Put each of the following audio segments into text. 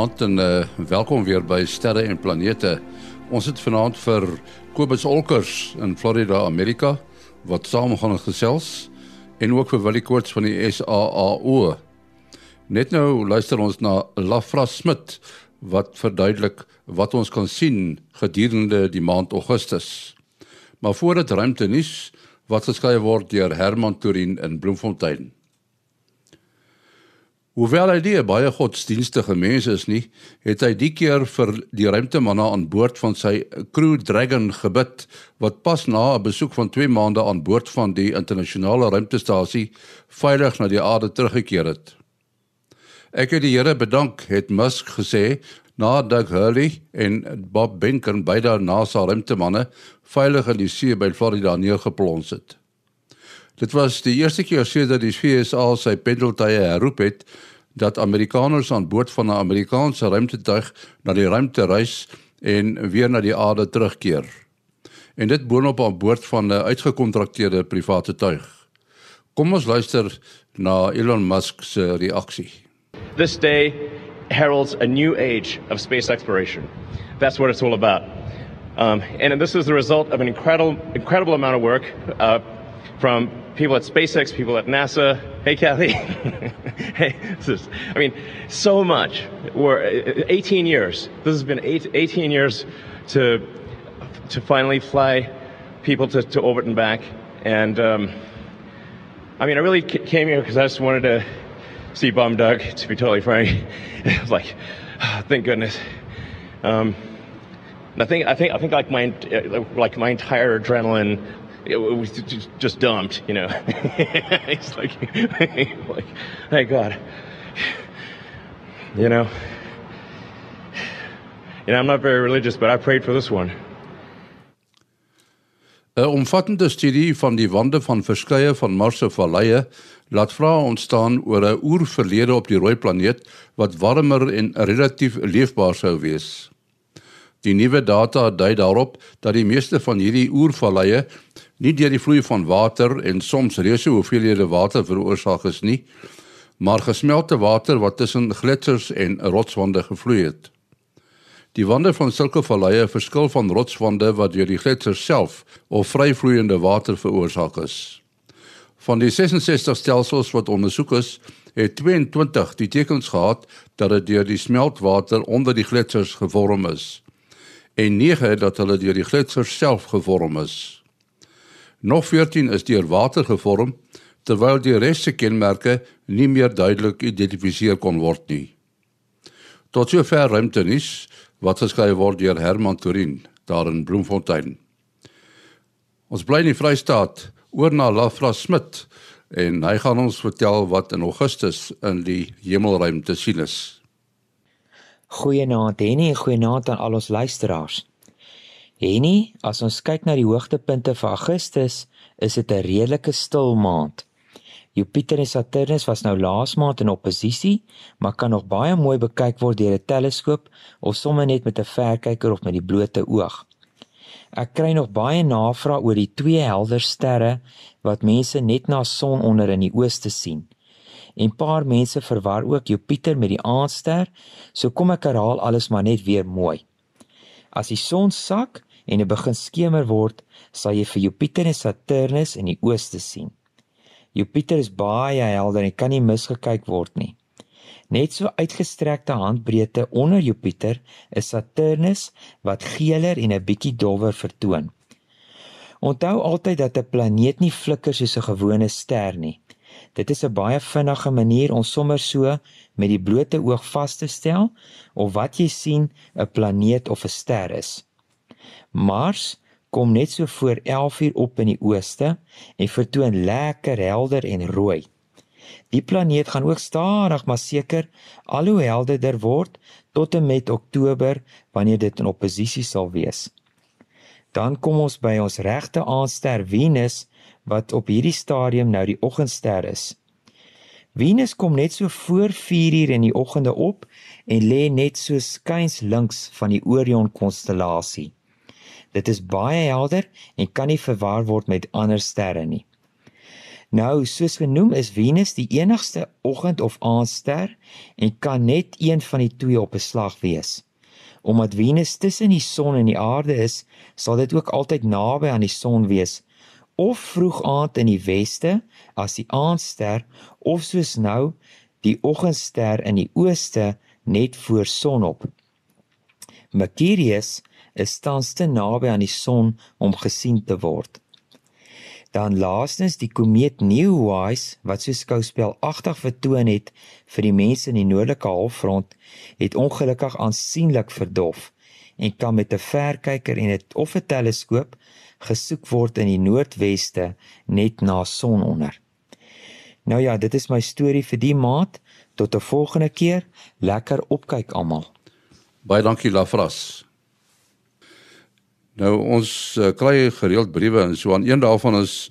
Goeienaand en uh, welkom weer by Sterre en Planete. Ons het vanaand vir Kobus Olkers in Florida, Amerika wat saam gaan gesels en ook vir Willie Koorts van die SAAO. Net nou luister ons na Lafra Smit wat verduidelik wat ons kan sien gedurende die maand Augustus. Maar voordat ruimte nuus wat geskryf word deur Herman Turin in Bloemfontein. Hoewel hy die baie godsdienstige mens is nie, het hy die keer vir die ruimtemanne aan boord van sy Crew Dragon gebid wat pas na 'n besoek van 2 maande aan boord van die internasionale ruimtestasie veilig na die aarde teruggekeer het. Ek het die Here bedank, het Musk gesê na Doug Hurley en Bob Behnken beide NASA ruimtemanne veilig in die see by Florida neergeplons het. Dit was die eerste keer sedert die VSA sy pendeltuie herroep het dat Amerikaners aan boord van 'n Amerikaanse ruimtetuig na die ruimte reis en weer na die aarde terugkeer. En dit boonop aan boord van 'n uitgekontrakteerde private tuig. Kom ons luister na Elon Musk se reaksie. This day heralds a new age of space exploration. That's what it's all about. Um, and this is the result of an incredible, incredible amount of work uh, from people at SpaceX, people at NASA. Hey, Kathy. hey, this is, I mean, so much. We're 18 years. This has been eight, 18 years to to finally fly people to, to orbit and back. And um, I mean, I really came here because I just wanted to see Bum Doug. To be totally frank, it was like, oh, thank goodness. Um, I think I think I think like my like my entire adrenaline it was just dumped, you know. it's like, like, thank God. You know, you know, I'm not very religious, but I prayed for this one. 'n Omvattende studie van die wande van verskeie van Mars se valleie laat vrae ontstaan oor 'n oerverlede op die rooi planeet wat warmer en relatief leefbaar sou wees. Die nuwe data dui daarop dat die meeste van hierdie oervalleie nie deur die vloei van water en soms reuse hoeveelhede water veroorsaak is nie, maar gesmelte water wat tussen gletsers en rotswande gevloei het. Die wande van sulke valleie verskil van rotswande wat deur die gletsers self of vryvloeiende water veroorsaak is. Van die 66 stelsels wat ondersoek is, het 22 die tekens gehad dat dit deur die smeltwater onder die gletsers gevorm is en 9 dat hulle deur die gletsers self gevorm is. Nog 14 is deur water gevorm terwyl die res se kenmerke nie meer duidelik geïdentifiseer kon word nie. Tot sover ruimte nis wat geskryf word deur Herman Turin daar in Bloemfontein. Ons bly in die Vrystaat oor na Lafra Smit en hy gaan ons vertel wat in Augustus in die hemelruim te sien is. Goeienaand Henny en goeienaand aan al ons luisteraars. Henny, as ons kyk na die hoogtepunte vir Augustus, is dit 'n redelike stil maand. Jupiter en Saturnus was nou laas maand in oppositie, maar kan nog baie mooi bekyk word deur 'n teleskoop of sommer net met 'n verkyker of met die blote oog. Ek kry nog baie navrae oor die twee helder sterre wat mense net na son onder in die ooste sien. En paar mense verwar ook Jupiter met die aandster, so kom ek herhaal alles maar net weer mooi. As die son sak, en dit begin skemer word, sal jy vir Jupiter en Saturnus in die ooste sien. Jupiter is baie helder en kan nie misgekyk word nie. Net so uitgestrekte handbreedte onder Jupiter is Saturnus wat geeler en 'n bietjie dowwer vertoon. Onthou altyd dat 'n planeet nie flikker soos 'n gewone ster nie. Dit is 'n baie vinnige manier om sommer so met die blote oog vas te stel of wat jy sien 'n planeet of 'n ster is. Mars kom net so voor 11uur op in die ooste en vertoon lekker helder en rooi. Die planeet gaan ook stadig maar seker al hoe helderder word tot en met Oktober wanneer dit in oppositie sal wees. Dan kom ons by ons regte aandster Venus wat op hierdie stadium nou die oggendster is. Venus kom net so voor 4uur in die oggende op en lê net so skuins links van die Orion konstellasie. Dit is baie helder en kan nie verwar word met ander sterre nie. Nou, soos genoem is Venus die enigste oggend- of aandster en kan net een van die twee op 'n slag wees. Omdat Venus tussen die son en die aarde is, sal dit ook altyd naby aan die son wees, of vroeg aand in die weste as die aandster of soos nou die oggendster in die ooste net voor sonop. Mercurius is tans te naby aan die son om gesien te word. Dan laastens die komeet Neowise wat so skouspelagtig vertoon het vir die mense in die noordelike halfrond, het ongelukkig aansienlik verdof en kan met 'n verkyker en 'n of 'n teleskoop gesoek word in die noordweste net na sononder. Nou ja, dit is my storie vir die maand. Tot 'n volgende keer. Lekker opkyk almal. Baie dankie Lafras. Nou ons uh, kry gereeld briewe en so aan een daarvan is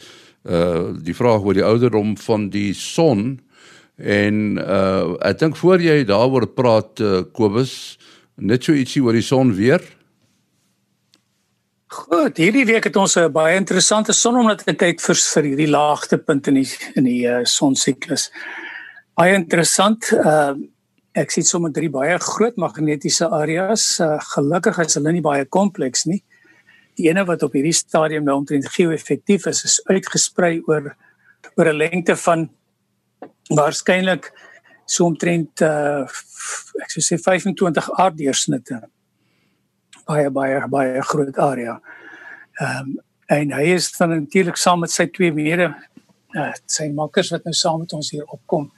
uh die vraag oor die ouderdom van die son en uh ek dink voor jy daaroor praat uh, Kobus net so ietsie oor die son weer. Goed, hierdie week het ons 'n baie interessante son omdat dit tyd vir vir hierdie laagtepunt in die in die uh, son siklus. Baie interessant. Uh ek sien sommer drie baie groot magnetiese areas. Uh, gelukkig is hulle nie baie kompleks nie die ene wat op hierdie stadium nou omtrent geo-effektief is, is uitgesprei oor oor 'n lengte van waarskynlik so omtrent uh ek sou sê 25 aarddeursnitte. Baie baie baie groot area. Ehm um, en hy is dan natuurlik saam met sy twee mede uh sy makkers wat nou saam met ons hier opkom.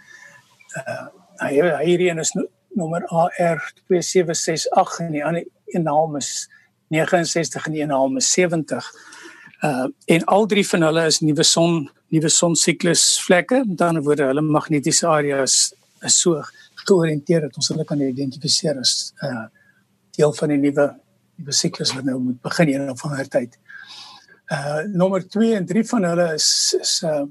Uh hy hierdie een is no, nommer AR2768 en die ander een naam is 69 en 170. Uh en al drie van hulle is nuwe son nuwe son siklus vlekke. Ander woorde, hulle magnetiese areas is so georiënteer dat ons hulle kan identifiseer as uh deel van die nuwe nuwe siklus wat nou moet begin in 'n of ander tyd. Uh nommer 2 en 3 van hulle is is uh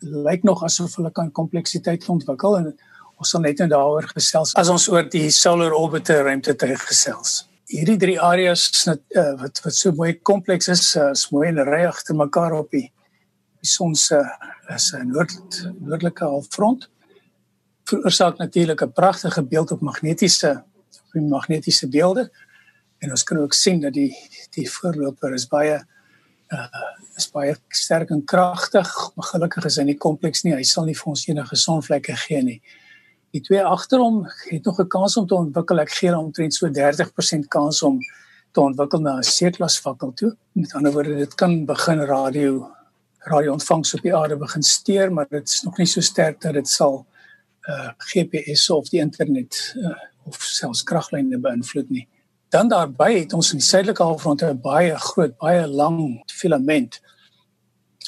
lyk nog asof hulle kan kompleksiteit ontwikkel en ons sal net nou daaroor gesels as ons oor die solar orbiter ruimtetuig gesels hierdie drie areas net uh, wat wat so mooi kompleks is, uh, is mooi en ry agter mekaar op die die son se uh, is 'n noord noordelike halfrond. Veroorsaak natuurlik 'n pragtige beeld op magnetiese op die magnetiese beelde. En ons kan ook sien dat die die voorloper is baie uh is baie sterk en kragtig. Maar gelukkig is hy nie kompleks nie. Hy sal nie vir ons enige sonvlekke gee nie. Die twee agter hom het nog 'n kans om te ontwikkel. Ek gee hom omtrent so 30% kans om te ontwikkel na 'n C-klas fakkel toe. Met ander woorde, dit kan begin radio radio ontvangs op die aarde begin steur, maar dit is nog nie so sterk dat dit sal uh GPS of die internet uh, of selfs kraglyne beïnvloed nie. Dan daarbey het ons in die suidelike halfrond 'n baie groot, baie lang filament.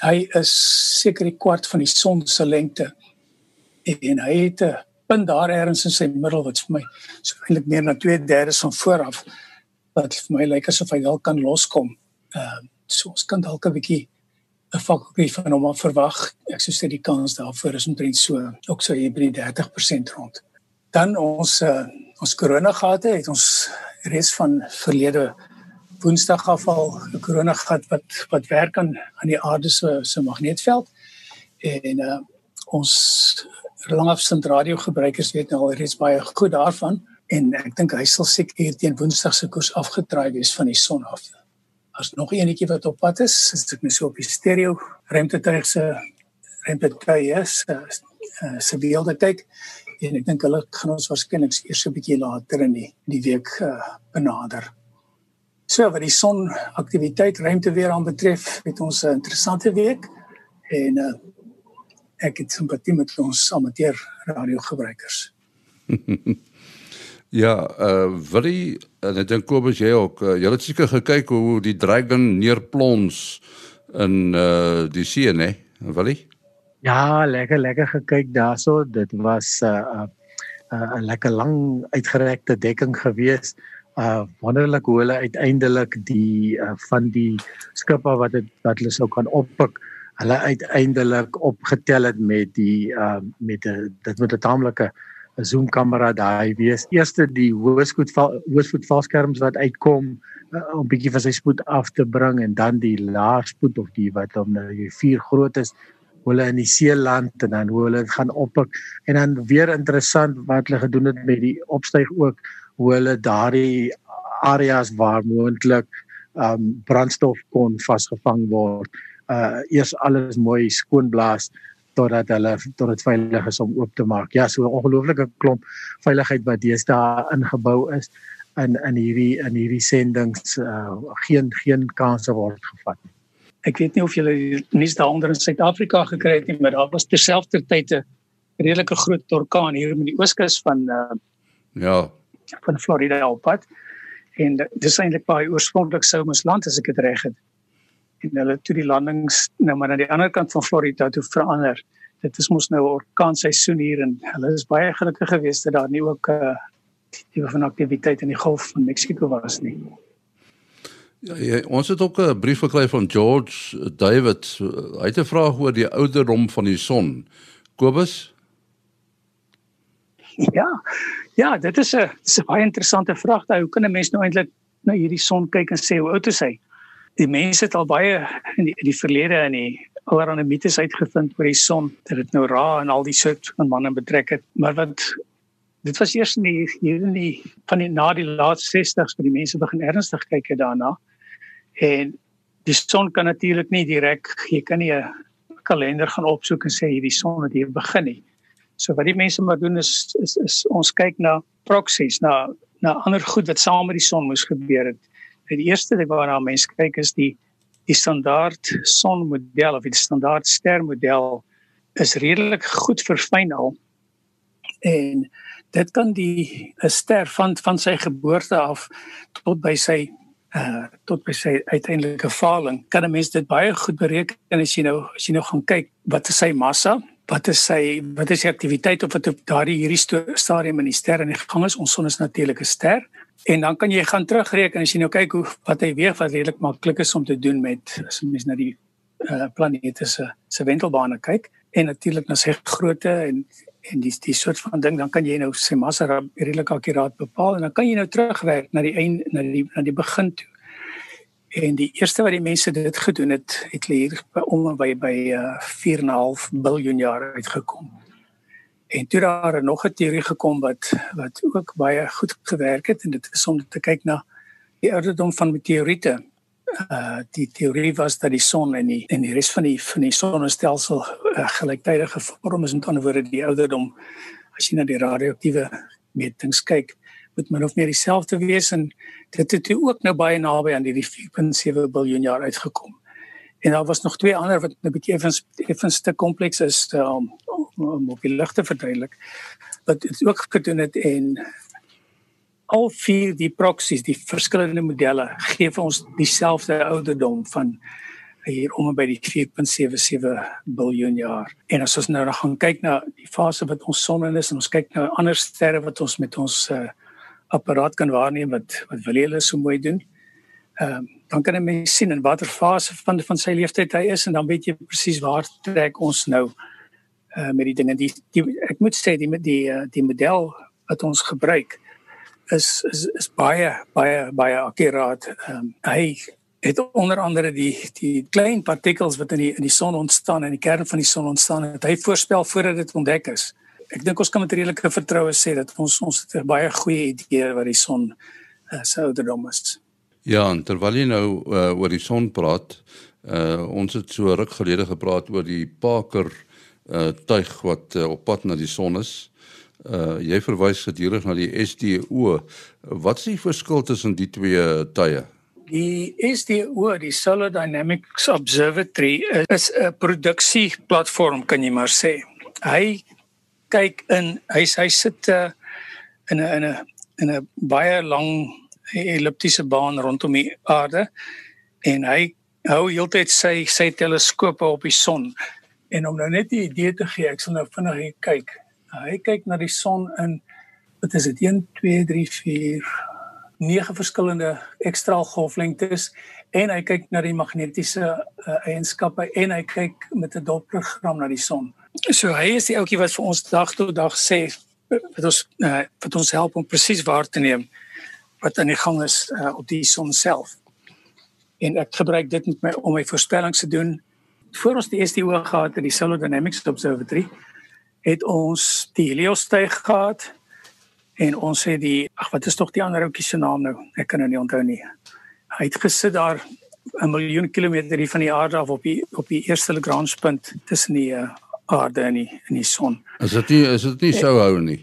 Hy is seker die kwart van die son se lengte en hy het 'n punt daar ergens in sy middel wat vir my so eintlik meer na 2/3 van vooraf wat vir my lyk asof hy dalk kan loskom. Ehm uh, so ons kan dalk 'n bietjie 'n fakkeltjie van hom verwag. Ek sou sê die kans daarvoor is omtrent so ook so hier by die 30% rond. Dan ons uh, ons koronagate het ons res van verlede Woensdag af al 'n koronagat wat wat werk aan aan die aarde se se magneetveld en uh, ons langafstand radiogebruikers weet nou al reeds baie goed daarvan en ek dink hy sal seker teen Woensdag se koers afgetraai wees van die son af. As nog eenetjie wat op pad is, is dit net so op die stereo ruimtetuig se ruimtetuig is uh, se beelde kyk en ek dink hulle gaan ons waarskynlik eers 'n bietjie later in die die week uh, benader. So wat die son aktiwiteit ruimte weer aan betref, het ons 'n interessante week en uh, ek het simpatie met ons amateur radiogebruikers. ja, uh Willie en ek dink Kobus jy ook, uh, jy het seker gekyk hoe die dragon neerplons in uh die see, né? Willie? Ja, lekker lekker gekyk daarso. Dit was 'n uh, 'n uh, uh, lekker lang uitgerekte dekking geweest. Uh wonderlik hoe hulle uiteindelik die uh, van die skippe wat dit wat hulle sou kan oppik hulle uiteindelik opgetel het met die uh met 'n dit moet 'n taamlike zoom kamera daai wees. Eerste die hoëspoed hoëspoed valskerms wat uitkom uh, om bietjie van sy spoed af te bring en dan die laarspoed of die wat hom nou jy vier groot is hulle in die see land en dan hoe hulle gaan oppik en dan weer interessant wat hulle gedoen het met die opstyg ook hoe hulle daardie areas waar moontlik um brandstof kon vasgevang word uh eers alles mooi skoonblaas totdat hulle tot dit veilig is om oop te maak. Ja, so 'n ongelooflike klomp veiligheid wat deesdae ingebou is in in hierdie in hierdie sendings uh geen geen kanse word gevat nie. Ek weet nie of julle nuus daaronder in Suid-Afrika gekry het nie, maar daar was terselfdertyd 'n redelike groot orkaan hier in die ooskus van uh ja, van Florida op pad. En dis eintlik baie oorspronklik sou ons land as ek dit reg het en hulle toe die landings nou maar aan die ander kant van Florida toe verander. Dit is mos nou orkaanseisoen hier en hulle is baie gelukkig geweest dat daar nie ook 'n uh, tipe van aktiwiteit in die Golf van Mexiko was nie. Ja, ja, ons het ook 'n brief gekry van George David. Hy het 'n vraag oor die ouderdom van die son. Kobus? Ja. Ja, dit is 'n dis 'n baie interessante vraag. Hoe kan 'n mens nou eintlik na hierdie son kyk en sê hoe oud is hy? Die mense het al baie in die, die verlede in die allerlei mites uitgevind oor die son dat dit nou ra en al die soort van manne betrek het. Maar wat dit was eers in die hier in die van die na die laat 60s vir die mense begin ernstig kyk daarna. En die son kan natuurlik nie direk jy kan nie 'n kalender gaan opsoek en sê hierdie son het hier begin nie. So wat die mense maar doen is is, is ons kyk na proksies na na ander goed wat saam met die son moes gebeur het die eerste ding waarna mense kyk is die die standaard sonmodel of die standaard stermodel is redelik goed verfyn al. En dit kan die 'n ster van van sy geboorte af tot by sy uh tot by sy uiteindelike faling. Kan 'n mens dit baie goed bereken as jy nou as jy nou gaan kyk wat is sy massa wat is sy wat is sy aktiwiteit of wat op daardie hierdie stadium in die ster in die gang is ons son is natuurlik 'n ster. En dan kan jy gaan terugreken as jy nou kyk hoe wat hy weeg wat redelik maklik is om te doen met as mens na die uh, planete se se wentelbane kyk. En natuurlik na sy grootte en en die die soort van ding dan kan jy nou sy massa redelik akkuraat bepaal. En dan kan jy nou terugwerk na die einde na die na die begin toe. En die eerste wat die mense dit gedoen het, het hier om by by uh, 4.5 miljard jaar uitgekom. En toe daar er nog 'n teorie gekom wat wat ook baie goed gewerk het en dit is om te kyk na die ouderdom van meteoriete. Uh die teorie was dat die son en die en die res van die van die sonnestelsel uh, gelyktydig gevorm is met ander woorde die ouderdom as jy na die radioaktiewe metings kyk moet min of meer dieselfde wees en dit het toe ook nou baie naby aan die 4.7 miljard jaar uitgekom. En daar was nog twee ander wat 'n bietjie effens effens te kompleks is um, om op die lig te verduidelik. Wat dit ook gedoen het en al vier die proksies, die verskillende modelle gee vir ons dieselfde ouderdom van hier om by die 4.77 miljard jaar. En as ons nou gaan kyk na die fase wat ons son in is en ons kyk na ander sterre wat ons met ons uh, apparaat kan waarneem wat wat wil hulle so mooi doen. Ehm um, dan kan 'n mens sien in watter fase van van sy lewenstyd hy is en dan weet jy presies waar trek ons nou uh met die dinge die, die ek moet sê die die uh, die model wat ons gebruik is is is baie baie baie akkuraat. Ehm um, hy het onder andere die die klein partikels wat in die in die son ontstaan en die kern van die son ontstaan het hy voorspel voordat dit ontdek is. Ek dink ons kan met redelike vertroue sê dat ons ons het 'n baie goeie idee wat die son uh, se ouderdom is. Ja, en terwyl jy nou uh, oor die son praat, uh, ons het so ruk gelede gepraat oor die Parker uh, tuig wat uh, op pad na die son is. Uh, jy verwys gedurig na die SDO. Wat is die verskil tussen die twee tuie? Die SDO, die Solar Dynamics Observatory, is 'n produksieplatform kan jy maar sê. Hy kyk in hy hy sit uh, in 'n in 'n in 'n baie lang elliptiese baan rondom die aarde en hy hou heeltyd sy sy teleskope op die son. En om nou net 'n idee te gee, ek sal nou vinnig kyk. Hy kyk na die son in wat is dit 1 2 3 4 nege verskillende ekstraalgolflengtes en hy kyk na die magnetiese uh, eienskappe en hy kyk met 'n dopprogram na die son. So hy is die ouetjie wat vir ons dag tot dag sê wat ons uh, wat ons help om presies waar te neem wat aan die gang is uh, op die son self. En ek gebruik dit met my om my voorspellings te doen voor ons die SDO gehad het, die Solar Dynamics Observatory, het ons die Helios styg gehad en ons het die ag wat is tog die ander ouetjie se naam nou? Ek kan nou nie onthou nie. Hy het gesit daar 'n miljoen kilometer hier van die aarde af op die op die eerste Lagrange-punt tussen die uh, aarde en die in die son. Is dit nie is dit nie sou hou nie?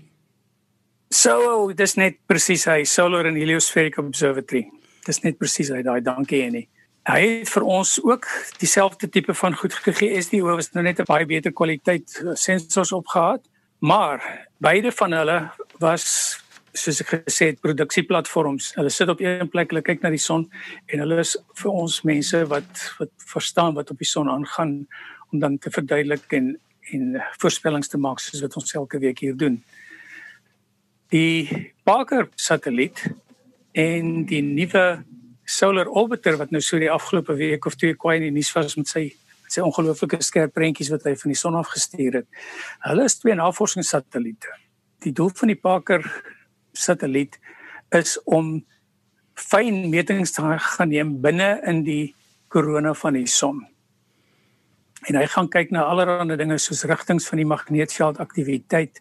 So, dis net presies hy Solar and Heliospheric Observatory. Dis net presies hy daai dankie en nie. Hy het vir ons ook dieselfde tipe van goed gegee. SDO was nou net 'n baie beter kwaliteit eh, sensors opgehad, maar beide van hulle was soos ek gesê het produksieplatforms. Hulle sit op een plek, hulle kyk na die son en hulle is vir ons mense wat wat verstaan wat op die son aangaan om dan te verduidelik en en voorspellings te maak soos wat ons elke week hier doen. Die Parker satelliet en die nuwe Solar Orbiter wat nou so die afgelope week of twee kwai in die nuus was met sy met sy ongelooflike skerp prentjies wat hy van die son af gestuur het. Hulle is twee navorsingssatelliete. Die doel van die Parker satelliet is om fyn metings te gaan neem binne in die korona van die son. En hy gaan kyk na allerlei dinge soos rigtings van die magneetveld aktiwiteit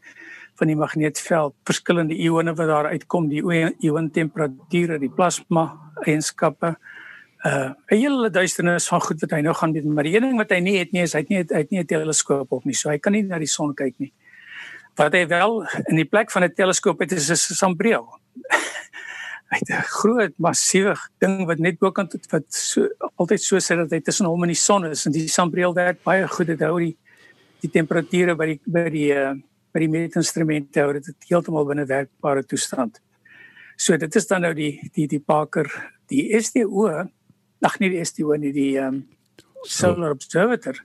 van die magneetveld, verskillende ione wat daar uitkom, die ion temperature, die plasma eienskappe. Uh 'n hele duisternis van goed wat hy nou gaan doen, maar die een ding wat hy nie het nie is hy het nie hy het nie 'n teleskoop op nie, so hy kan nie na die son kyk nie. Wat hy wel in die plek van 'n teleskoop het is 'n sambreel. hy het 'n groot massiewe ding wat net bokant wat so altyd so sê dat hy tussen hom en die son is en die sambreel werk baie goed dit hou die die temperature by die by die uh, by die meetinstrumente hou dit heeltemal binne werkbare toestand. So dit is dan nou die die die Parker, die SDO, ag nee die SDO nie die um, Solar Observator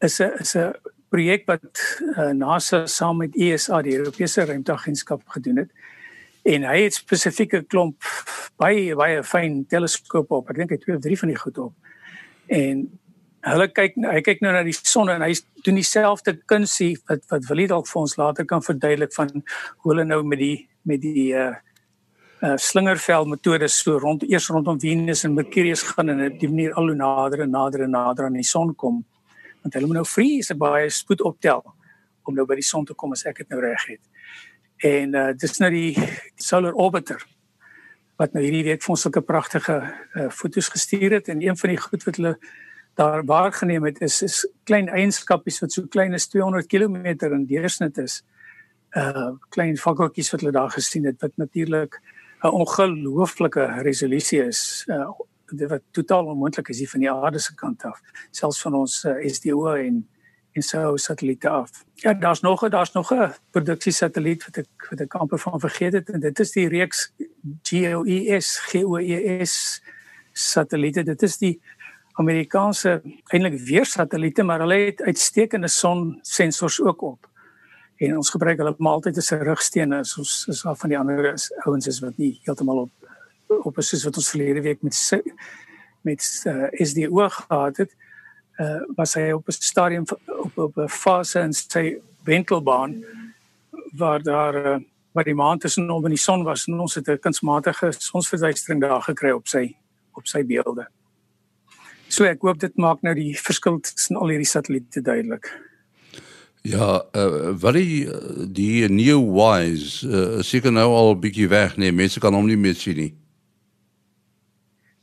is 'n is 'n projek wat uh, NASA saam met ESA die Europese Ruimteagentskap gedoen het. En hy het spesifieke klomp baie baie fyn teleskope op. Ek dink hy twee of drie van die goed op. En hulle kyk hy kyk nou na die son en hy doen dieselfde kunsie wat wat Willie dalk vir ons later kan verduidelik van hoe hulle nou met die met die uh uh slingervel metodes so rond eers rondom Venus en Mercurius gaan en op die manier al hoe nader en nader en nader aan die son kom want hulle moet nou vrees baie spoed optel om nou by die son te kom as ek dit nou reg het. En uh dis nou die solar orbiter wat nou hierdie week vir ons sulke pragtige uh foto's gestuur het en een van die goed wat hulle daar waargeneem het is is klein eienskapies wat so klein as 200 km in deursnit is. Uh klein vakkeltjies wat hulle daar gesien het wat natuurlik 'n ongelooflike resolusie is. Uh wat totaal onmoontlik is hier van die aarde se kant af, selfs van ons uh, SDO en en so satelliete af. Ja, daar's nog daar's nog 'n produksie satelliet wat ek wat ek amper van vergeet het en dit is die reeks GOES GOES satelliete. Dit is die Amerikaanse eintlik weer satelliete, maar hulle het uitstekende sonsensors ook op. En ons gebruik hulle maar altyd as 'n rigsteen as ons is af van die ander ouens is wat nie heeltemal op op is soos wat ons verlede week met met uh, SDO gehad het. Uh was hy op 'n stadium op op 'n fase in sy wentelbaan waar daar uh, waar die maan tussen hom en die son was en ons het 'n kunsmatige sonsverduistering daar gekry op sy op sy beelde. So ek hoop dit maak nou die verskil tussen al hierdie satelliete duidelik. Ja, uh, wat die die new wise uh, seker nou al 'n bietjie weg nee, mense kan hom nie meer sien nie.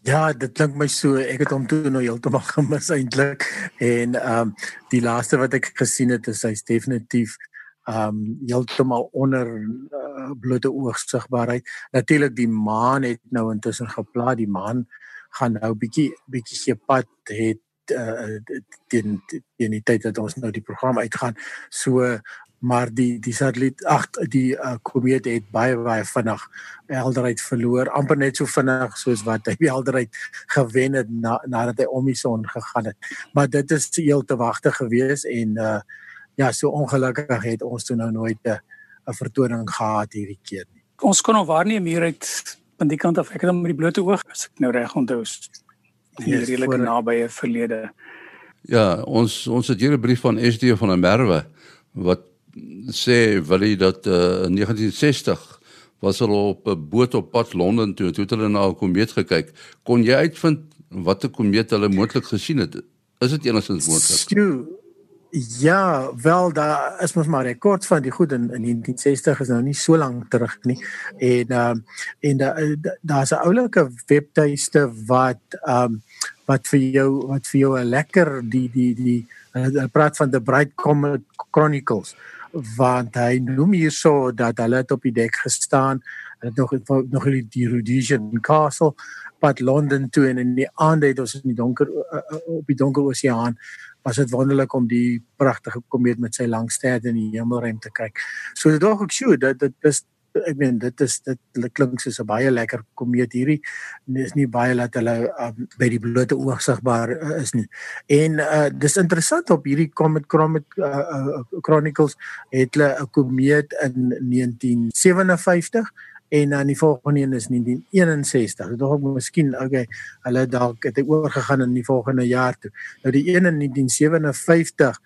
Ja, dit klink my so ek het hom toe nou heeltemal gemis eintlik en ehm um, die laaste wat ek gesien het is hy's definitief ehm um, heeltemal onder uh, blote oogsigbaarheid. Natuurlik die maan het nou intussen geplaas, die maan gaan nou bietjie bietjie gepad het uh, teen teen die tyd dat ons nou die program uitgaan. So maar die die satelliet ag die uh, komeet het baie baie vinnig helderheid verloor amper net so vinnig soos wat hy helderheid gewen het na, nadat hy om die son gegaan het. Maar dit is heel te wagte gewees en uh, ja so ongelukkig het ons toe nou nooit 'n vertoning gehad hierdie keer nie. Ons kon hom waarneem hier uit van die kant af ek het hom met die blote oog as ek nou reg onthou is redelik naby 'n verlede. Ja ons ons het hier 'n brief van SD van der Merwe wat sê Willie dat uh, in 1960 was hulle op 'n boot op pad Londen toe toe hulle na 'n komeet gekyk. Kon jy uitvind watter komeet hulle moontlik gesien het? Is dit enigstens moontlik? Ja, wel daar is mos maar rekords van die goed in, in 1960 is nou nie so lank terug nie. En ehm um, en daar's da, da 'n oulike webtuiste wat ehm um, wat vir jou wat vir jou 'n lekker die die die hulle praat van the Bright Comet Chronicles want hy noem hierso dat hulle het op die dek gestaan en nog nog die, die Rhodesian Castle pad Londen toe en in die aand het ons in die donker uh, op die donker oseaan was dit wonderlik om die pragtige komeet met sy lang ster in die hemelruim te kyk. So dit dog ek sure dat dit is ek meen dit is dit klink soos 'n baie lekker komeet hierdie is nie baie dat hulle um, by die blote oog sigbaar uh, is nie. En uh, dis interessant op hierdie Comet Comet uh, uh, Chronicles het hulle 'n komeet in 1957 en dan die volgende een is 1961. Dit ek miskien okay, hulle dalk het oorgegaan in die volgende jaar toe. Nou die een in 1957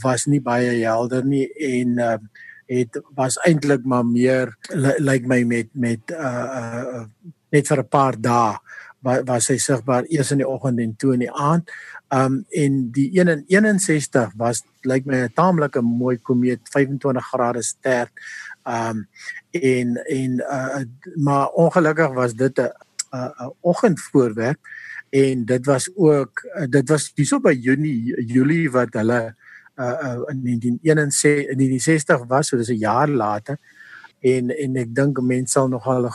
was nie baie helder nie en uh, het was eintlik maar meer lyk like my met met uh, uh net vir 'n paar dae was hy sigbaar eers in die oggend en toe in die aand. Um en die 1 in 61 was lyk like my 'n taamlike mooi komeet 25 grade sterk. Um en en uh, maar ongelukkig was dit 'n 'n oggendvoorwerp en dit was ook dit was hierso by Junie Julie wat hulle uh, in 1961 in 1960 was so dis 'n jaar later en en ek dink mense sal nog al 'n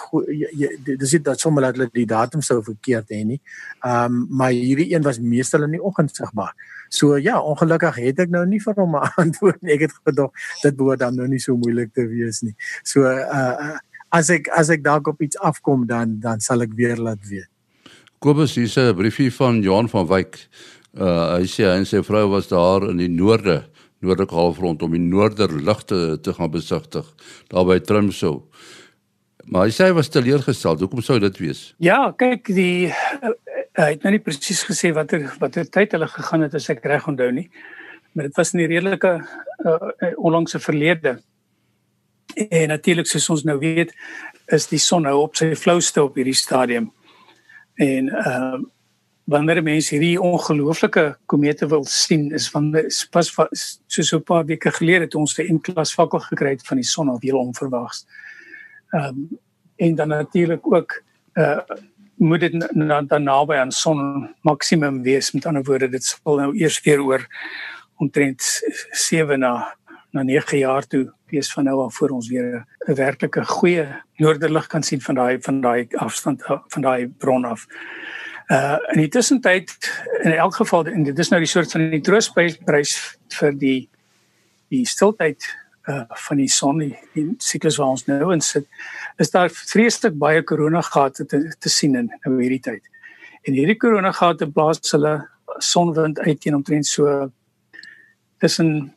dis dit dat sommer dat hulle die datum sou verkeerd hê nie. Ehm um, maar hierdie een was meestal in die oggend sigbaar. So ja, ongelukkig het ek nou nie vir hom 'n antwoord nie. Ek het gedog dit behoort dan nou nie so moeilik te wees nie. So uh as ek as ek dalk op iets afkom dan dan sal ek weer laat weet. Kobus hier's 'n briefie van Johan van Wyk. Uh hy sê hy en sy vrou was daar in die noorde noordelike halfrond om die noorderligte te gaan besigtig daar by Trimsou. Maar hy sê hy was teleurgestel. Hoekom sou dit wees? Ja, kyk, die uh, hy het nou nie presies gesê watter watter tyd hulle gegaan het as ek reg onthou nie. Maar dit was in die redelike uh, onlangse verlede. En natuurlik soos ons nou weet, is die son nou op sy flouste op hierdie stadium. En ehm uh, wanneer mense hierdie ongelooflike komete wil sien is van pas so so 'n paar weke gelede het ons 'n M-klas fakkel gekry het van die son op heel onverwags. Ehm um, en dan natuurlik ook uh moet dit dan naby aan son maksimum wees met ander woorde dit sal nou eers weer oor omtrent 7 na na 9 jaar toe wees van nou af voor ons weer 'n werklike goeie noorderlig kan sien van daai van daai afstand van daai bron af. Uh in die tussentyd in elk geval en dit is nou die soort van die troostprys vir die die stiltyd uh van die son die siklus waar ons nou in sit is daar vreeslik baie koronagate te, te sien in nou hierdie tyd. En hierdie koronagate blaas hulle sonwind uit teen omtrent so tussen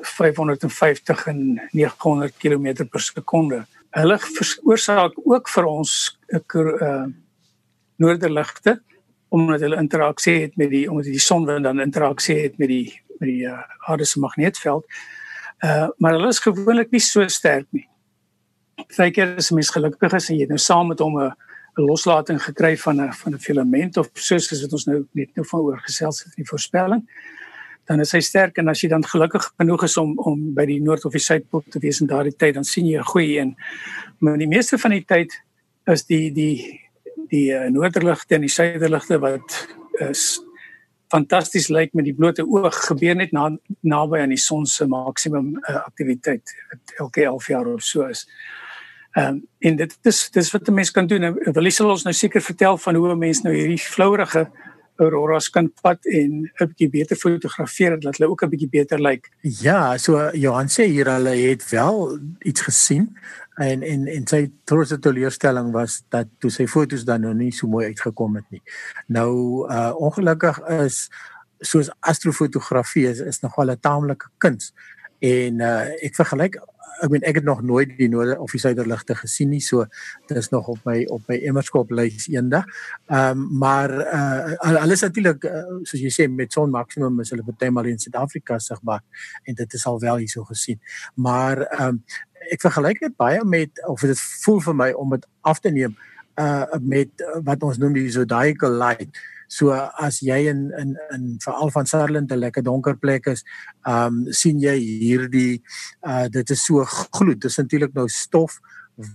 550 en 900 km per sekonde. Hulle veroorsaak ook vir ons 'n uh, noorderligte omdat hulle interaksie het met die omdat die sonwind dan interaksie het met die met die uh, aarde se magneetveld. Uh maar hulle is gewoonlik nie so sterk nie. Partykeer is mens gelukkig as jy nou saam met hom 'n 'n loslating gekry van 'n van 'n filament of soos as dit ons nou net nou van oor gesels het in die voorspelling. Dan is hy sterk en as jy dan gelukkig genoeg is om om by die noord of die suidpool te wees in daardie tyd dan sien jy 'n goeie een. Maar die meeste van die tyd is die die die uh, noorderligte en die suiderligte wat is fantasties lyk met die blote oog gebeur net na naby aan die son se maksimum uh, aktiwiteit wat elke 11 jaar of so is. Ehm um, en dit is dis wat 'n mens kan doen. Nou, wil jy sal ons nou seker vertel van hoe 'n mens nou hierdie flouerige auroras kan pad en 'n bietjie beter fotografeer dat hulle ook 'n bietjie beter lyk. Ja, so Johan sê hier hulle het wel iets gesien en en en sy troose teleurstelling was dat toe sy fotos dan nou nie so mooi uitgekom het nie. Nou uh ongelukkig is soos astrofotografie is, is nogal 'n taamlike kuns. En uh ek vergelyk ek meen ek het nog nooit die noorde of die suiderligte gesien nie so dit is nog op my op my emmerskop lys eendag. Ehm um, maar uh alles natuurlik uh, soos jy sê met son maksimum is hulle baie maal in Suid-Afrika sigbaar en dit is al wel hierso gesien. Maar ehm um, ek vergelyk dit baie met of dit voel vir my om dit af te neem uh met wat ons noem die zodiacal light. So as jy in in in veral van Sutherland 'n lekker donker plek is, um sien jy hierdie uh dit is so gloed. Dit is natuurlik nou stof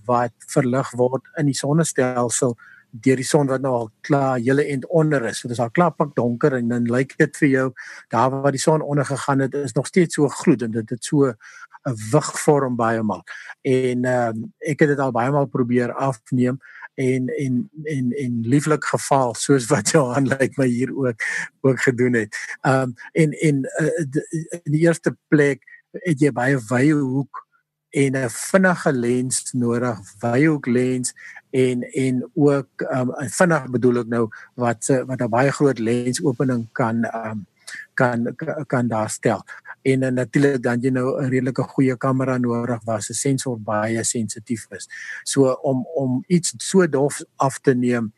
wat verlig word in die sonnestelsel deur die son wat nou al klaar hele end onder is. So dit is al klaar pak donker en dan lyk dit vir jou daar waar die son onder gegaan het is nog steeds so gloed en dit het so 'n wig vorm baie maal. En ehm um, ek het dit al baie maal probeer afneem en en en en lieflik geval soos wat Johan lyk like my hier ook ook gedoen het. Ehm um, en en uh, in die eerste plek het jy baie wye hoek en 'n vinnige lens nodig, wye hoek lens en en ook um, vinnig bedoel ek nou wat wat 'n baie groot lensopening kan um, kan kan daar stel. En uh, natuurlik dan jy nou 'n redelike goeie kamera nodig waar se sensor baie sensitief is. So om om iets so dof af te neem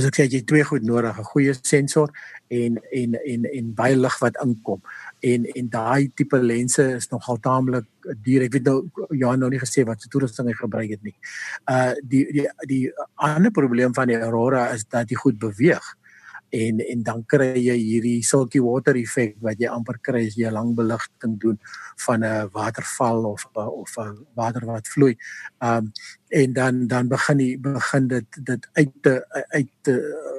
as ek sê jy twee goed nodig, 'n goeie sensor en en en en baie lig wat inkom. En en daai tipe lense is nogal taamlik duur. Ek weet nou ja nou nie gesê wat se toerusting hy gebruik het nie. Uh die die die ander probleem van die Aurora is dat hy goed beweeg en en dan kry jy hierdie silky water effek wat jy amper kry as jy lang beligting doen van 'n waterval of of 'n water wat vloei. Um en dan dan begin die begin dit dit uit te uit te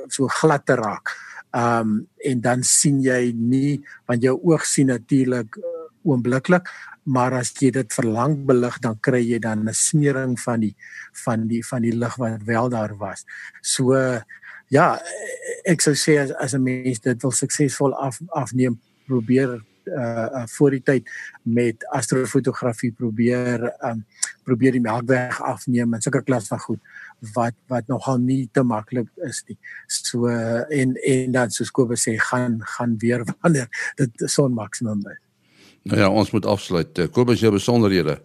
so glad te raak. Um en dan sien jy nie want jou oog sien natuurlik uh, oombliklik maar as jy dit verlang belig dan kry jy dan 'n smering van die van die van die lig wat wel daar was. So ja, ek sou sê as as 'n mens dit wil suksesvol af afneem, probeer uh, voor die tyd met astrofotografie probeer um probeer die melkweg afneem en sulke klas van goed wat wat nogal nie te maklik is nie. So en en dan soos Kobus sê gaan gaan weer wanneer dit son maksimum is. Nou ja, ons moet afsluit. Uh, Kobus jou besonderhede.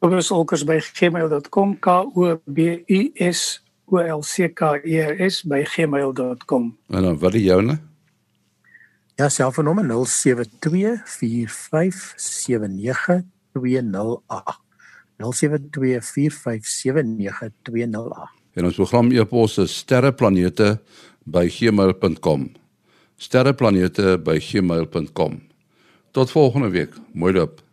Kobus Olkers by gmail.com K O B U S olckers by gmail.com. En dan wat die joune? Ja, selfoonnommer 0724579208. 0724579208. En ons program e-pos is sterreplanete by gmail.com. sterreplanete by gmail.com. Tot volgende week. Mooi loop.